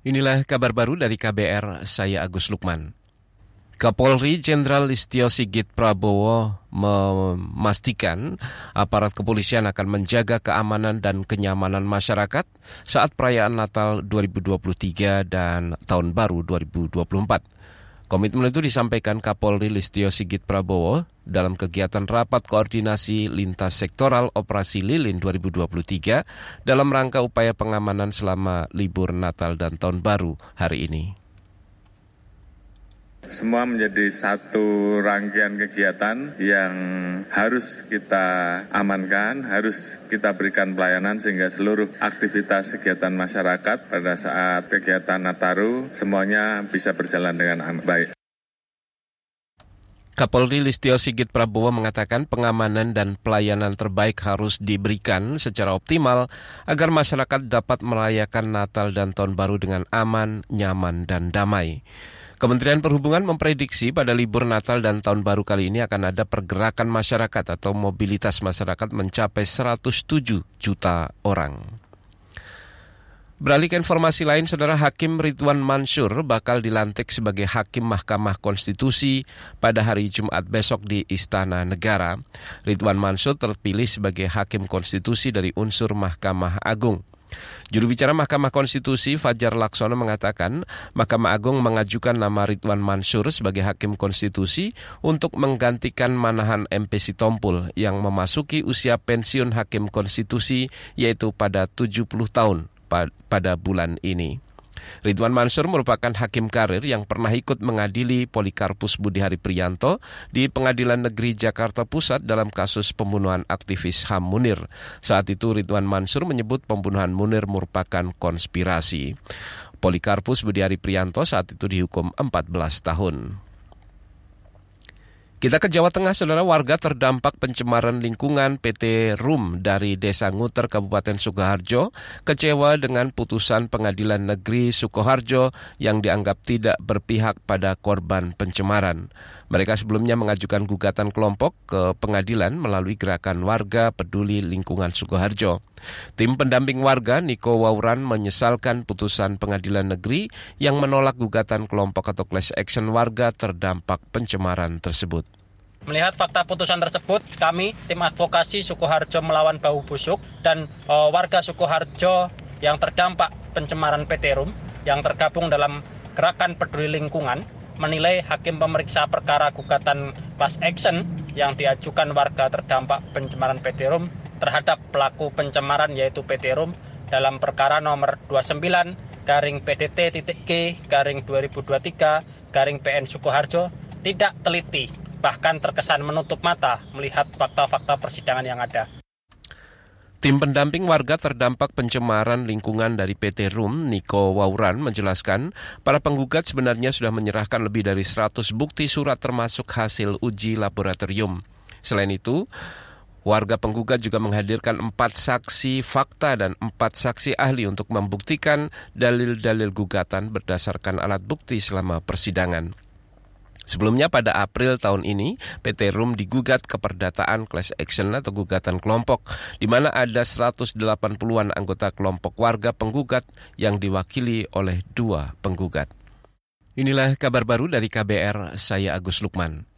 Inilah kabar baru dari KBR, saya Agus Lukman. Kapolri Jenderal Listio Sigit Prabowo memastikan aparat kepolisian akan menjaga keamanan dan kenyamanan masyarakat saat perayaan Natal 2023 dan Tahun Baru 2024. Komitmen itu disampaikan Kapolri Listio Sigit Prabowo dalam kegiatan rapat koordinasi lintas sektoral operasi Lilin 2023 dalam rangka upaya pengamanan selama libur Natal dan Tahun Baru hari ini. Semua menjadi satu rangkaian kegiatan yang harus kita amankan, harus kita berikan pelayanan sehingga seluruh aktivitas kegiatan masyarakat pada saat kegiatan Nataru semuanya bisa berjalan dengan baik. Kapolri Listio Sigit Prabowo mengatakan pengamanan dan pelayanan terbaik harus diberikan secara optimal agar masyarakat dapat merayakan Natal dan Tahun Baru dengan aman, nyaman, dan damai. Kementerian Perhubungan memprediksi pada libur Natal dan Tahun Baru kali ini akan ada pergerakan masyarakat atau mobilitas masyarakat mencapai 107 juta orang. Beralih ke informasi lain, Saudara Hakim Ridwan Mansur bakal dilantik sebagai Hakim Mahkamah Konstitusi pada hari Jumat besok di Istana Negara. Ridwan Mansur terpilih sebagai Hakim Konstitusi dari unsur Mahkamah Agung. Juru bicara Mahkamah Konstitusi Fajar Laksono mengatakan Mahkamah Agung mengajukan nama Ridwan Mansur sebagai Hakim Konstitusi untuk menggantikan Manahan MP Sitompul yang memasuki usia pensiun Hakim Konstitusi yaitu pada 70 tahun pada bulan ini. Ridwan Mansur merupakan hakim karir yang pernah ikut mengadili Polikarpus Budihari Prianto di Pengadilan Negeri Jakarta Pusat dalam kasus pembunuhan aktivis HAM Munir. Saat itu Ridwan Mansur menyebut pembunuhan Munir merupakan konspirasi. Polikarpus Budihari Prianto saat itu dihukum 14 tahun. Kita ke Jawa Tengah, saudara warga terdampak pencemaran lingkungan PT RUM dari Desa Nguter, Kabupaten Sukoharjo, kecewa dengan putusan Pengadilan Negeri Sukoharjo yang dianggap tidak berpihak pada korban pencemaran. Mereka sebelumnya mengajukan gugatan kelompok ke pengadilan melalui gerakan warga peduli lingkungan Sukoharjo. Tim pendamping warga Niko Wauran menyesalkan putusan pengadilan negeri yang menolak gugatan kelompok atau class action warga terdampak pencemaran tersebut. Melihat fakta putusan tersebut, kami tim advokasi Sukoharjo melawan bau busuk dan e, warga Sukoharjo yang terdampak pencemaran PT Rum yang tergabung dalam gerakan peduli lingkungan menilai hakim pemeriksa perkara gugatan class action yang diajukan warga terdampak pencemaran PT Rum terhadap pelaku pencemaran yaitu PT Rum dalam perkara nomor 29 garing PDT titik G garing 2023 garing PN Sukoharjo tidak teliti bahkan terkesan menutup mata melihat fakta-fakta persidangan yang ada. Tim pendamping warga terdampak pencemaran lingkungan dari PT RUM, Niko Wauran, menjelaskan para penggugat sebenarnya sudah menyerahkan lebih dari 100 bukti surat termasuk hasil uji laboratorium. Selain itu, Warga penggugat juga menghadirkan empat saksi fakta dan empat saksi ahli untuk membuktikan dalil-dalil gugatan berdasarkan alat bukti selama persidangan. Sebelumnya pada April tahun ini, PT RUM digugat ke perdataan class action atau gugatan kelompok, di mana ada 180-an anggota kelompok warga penggugat yang diwakili oleh dua penggugat. Inilah kabar baru dari KBR, saya Agus Lukman.